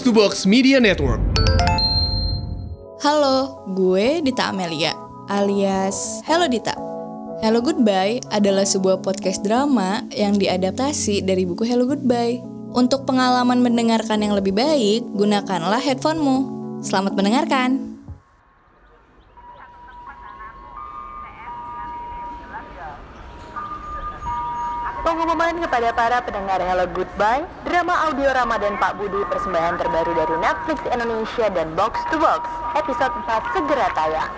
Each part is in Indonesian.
To Box Media Network. Halo, gue Dita Amelia, alias Hello Dita. Hello Goodbye adalah sebuah podcast drama yang diadaptasi dari buku Hello Goodbye. Untuk pengalaman mendengarkan yang lebih baik, gunakanlah headphonemu. Selamat mendengarkan. Pengumuman kepada para pendengar Hello Goodbye, drama audio Ramadan Pak Budi persembahan terbaru dari Netflix Indonesia dan Box to Box, episode 4 segera tayang.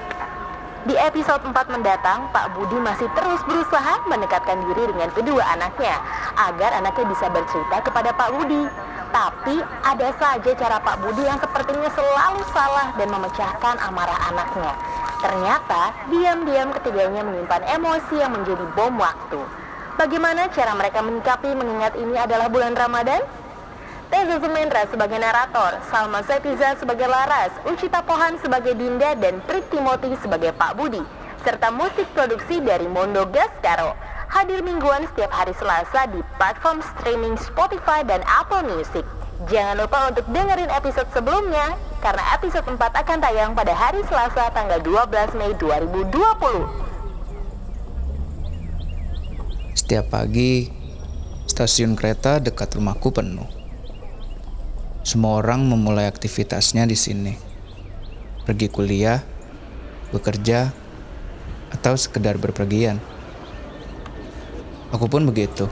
Di episode 4 mendatang, Pak Budi masih terus berusaha mendekatkan diri dengan kedua anaknya, agar anaknya bisa bercerita kepada Pak Budi. Tapi ada saja cara Pak Budi yang sepertinya selalu salah dan memecahkan amarah anaknya. Ternyata, diam-diam ketiganya menyimpan emosi yang menjadi bom waktu. Bagaimana cara mereka menyikapi mengingat ini adalah bulan Ramadan? Teza Sumendra sebagai narator, Salma Setiza sebagai Laras, Ucita Pohan sebagai Dinda, dan Prit Timothy sebagai Pak Budi, serta musik produksi dari Mondo Gascaro. Hadir mingguan setiap hari Selasa di platform streaming Spotify dan Apple Music. Jangan lupa untuk dengerin episode sebelumnya, karena episode 4 akan tayang pada hari Selasa tanggal 12 Mei 2020. Setiap pagi, stasiun kereta dekat rumahku penuh. Semua orang memulai aktivitasnya di sini. Pergi kuliah, bekerja, atau sekedar berpergian. Aku pun begitu.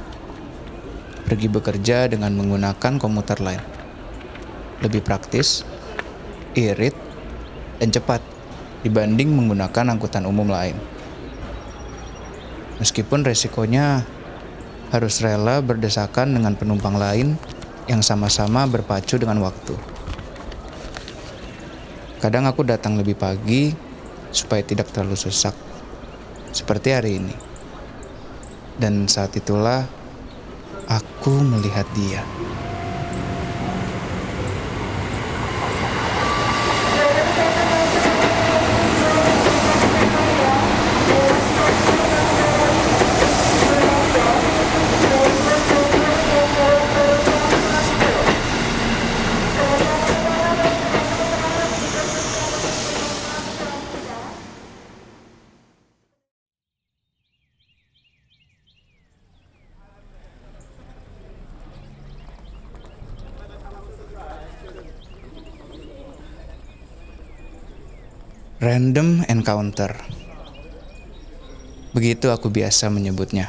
Pergi bekerja dengan menggunakan komuter lain. Lebih praktis, irit, dan cepat dibanding menggunakan angkutan umum lain. Meskipun resikonya harus rela berdesakan dengan penumpang lain yang sama-sama berpacu dengan waktu. Kadang aku datang lebih pagi supaya tidak terlalu sesak, seperti hari ini. Dan saat itulah aku melihat dia. Random encounter. Begitu aku biasa menyebutnya.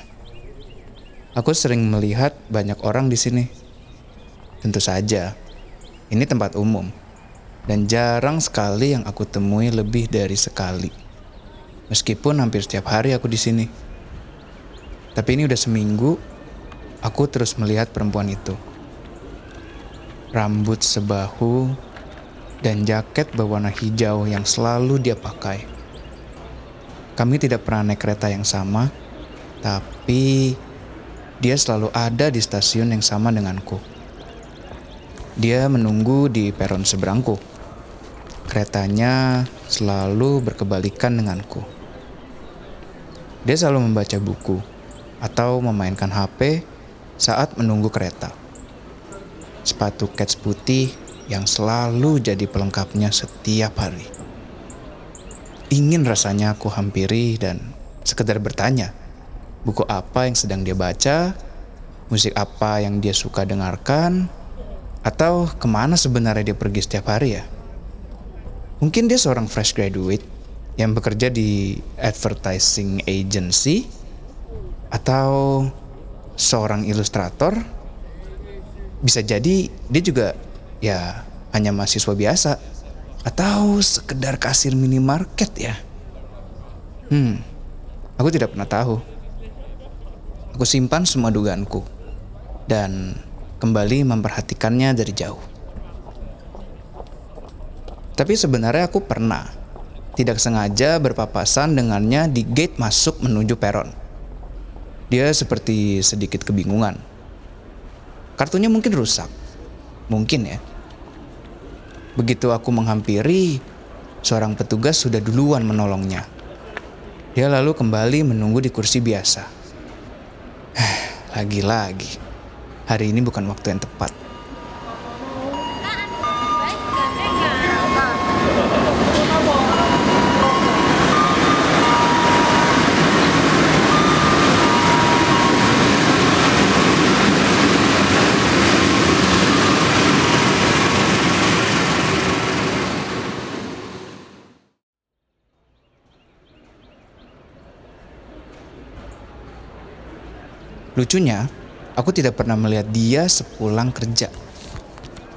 Aku sering melihat banyak orang di sini. Tentu saja, ini tempat umum. Dan jarang sekali yang aku temui lebih dari sekali. Meskipun hampir setiap hari aku di sini. Tapi ini udah seminggu, aku terus melihat perempuan itu. Rambut sebahu, dan jaket berwarna hijau yang selalu dia pakai. Kami tidak pernah naik kereta yang sama, tapi dia selalu ada di stasiun yang sama denganku. Dia menunggu di peron seberangku. Keretanya selalu berkebalikan denganku. Dia selalu membaca buku atau memainkan HP saat menunggu kereta. Sepatu kets putih yang selalu jadi pelengkapnya setiap hari. Ingin rasanya aku hampiri dan sekedar bertanya, buku apa yang sedang dia baca, musik apa yang dia suka dengarkan, atau ke mana sebenarnya dia pergi setiap hari ya. Mungkin dia seorang fresh graduate yang bekerja di advertising agency, atau seorang ilustrator. Bisa jadi dia juga ya hanya mahasiswa biasa atau sekedar kasir minimarket ya. Hmm, aku tidak pernah tahu. Aku simpan semua dugaanku dan kembali memperhatikannya dari jauh. Tapi sebenarnya aku pernah tidak sengaja berpapasan dengannya di gate masuk menuju peron. Dia seperti sedikit kebingungan. Kartunya mungkin rusak. Mungkin ya. Begitu aku menghampiri, seorang petugas sudah duluan menolongnya. Dia lalu kembali menunggu di kursi biasa. Lagi-lagi, hari ini bukan waktu yang tepat. Lucunya, aku tidak pernah melihat dia sepulang kerja.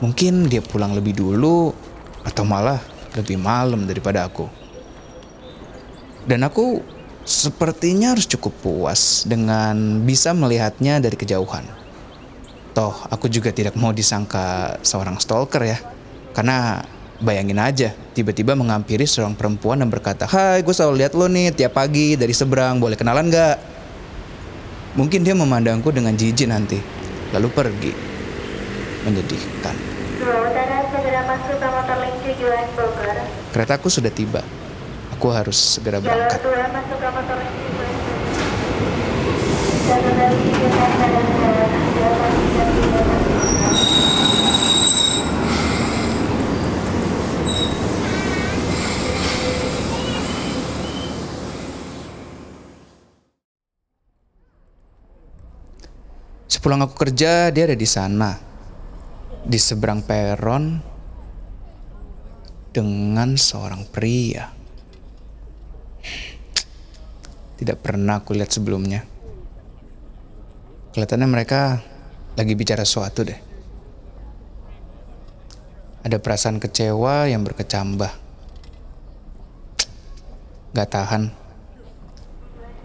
Mungkin dia pulang lebih dulu atau malah lebih malam daripada aku. Dan aku sepertinya harus cukup puas dengan bisa melihatnya dari kejauhan. Toh, aku juga tidak mau disangka seorang stalker ya. Karena bayangin aja, tiba-tiba mengampiri seorang perempuan dan berkata, Hai, gue selalu lihat lo nih tiap pagi dari seberang, boleh kenalan gak? Mungkin dia memandangku dengan jijik nanti, lalu pergi. Menyedihkan. segera masuk ke motor link tujuan Bogor. Keretaku sudah tiba. Aku harus segera berangkat. Sepulang aku kerja, dia ada di sana. Di seberang peron dengan seorang pria. Tidak pernah aku lihat sebelumnya. Kelihatannya mereka lagi bicara sesuatu deh. Ada perasaan kecewa yang berkecambah. Gak tahan.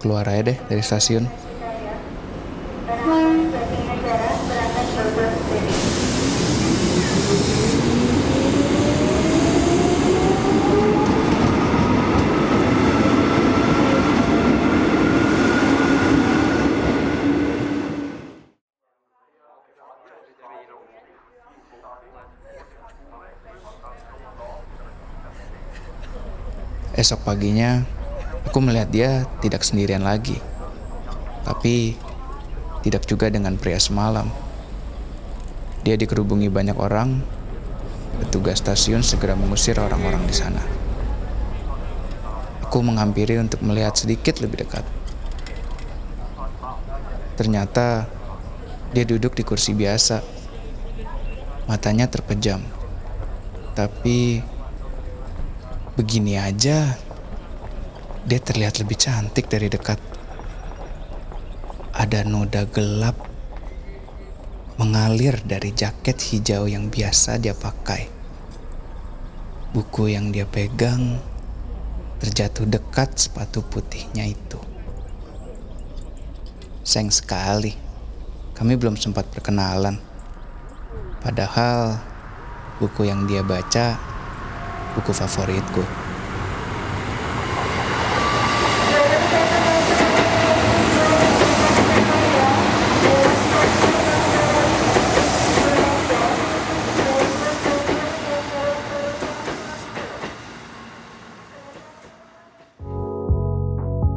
Keluar aja deh dari stasiun. Esok paginya, aku melihat dia tidak sendirian lagi. Tapi tidak juga dengan pria semalam. Dia dikerubungi banyak orang. Petugas stasiun segera mengusir orang-orang di sana. Aku menghampiri untuk melihat sedikit lebih dekat. Ternyata dia duduk di kursi biasa. Matanya terpejam. Tapi Begini aja, dia terlihat lebih cantik dari dekat. Ada noda gelap mengalir dari jaket hijau yang biasa dia pakai. Buku yang dia pegang terjatuh dekat sepatu putihnya itu. Sayang sekali, kami belum sempat perkenalan. Padahal buku yang dia baca buku favoritku.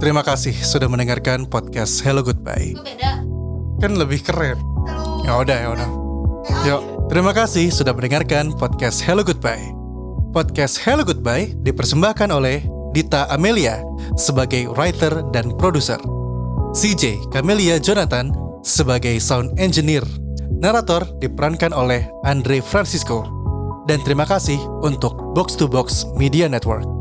Terima kasih sudah mendengarkan podcast Hello Goodbye. Kan lebih keren. Ya udah ya udah. Yuk, terima kasih sudah mendengarkan podcast Hello Goodbye. Podcast Hello Goodbye dipersembahkan oleh Dita Amelia sebagai writer dan produser. CJ Camelia Jonathan sebagai sound engineer. Narator diperankan oleh Andre Francisco. Dan terima kasih untuk Box to Box Media Network.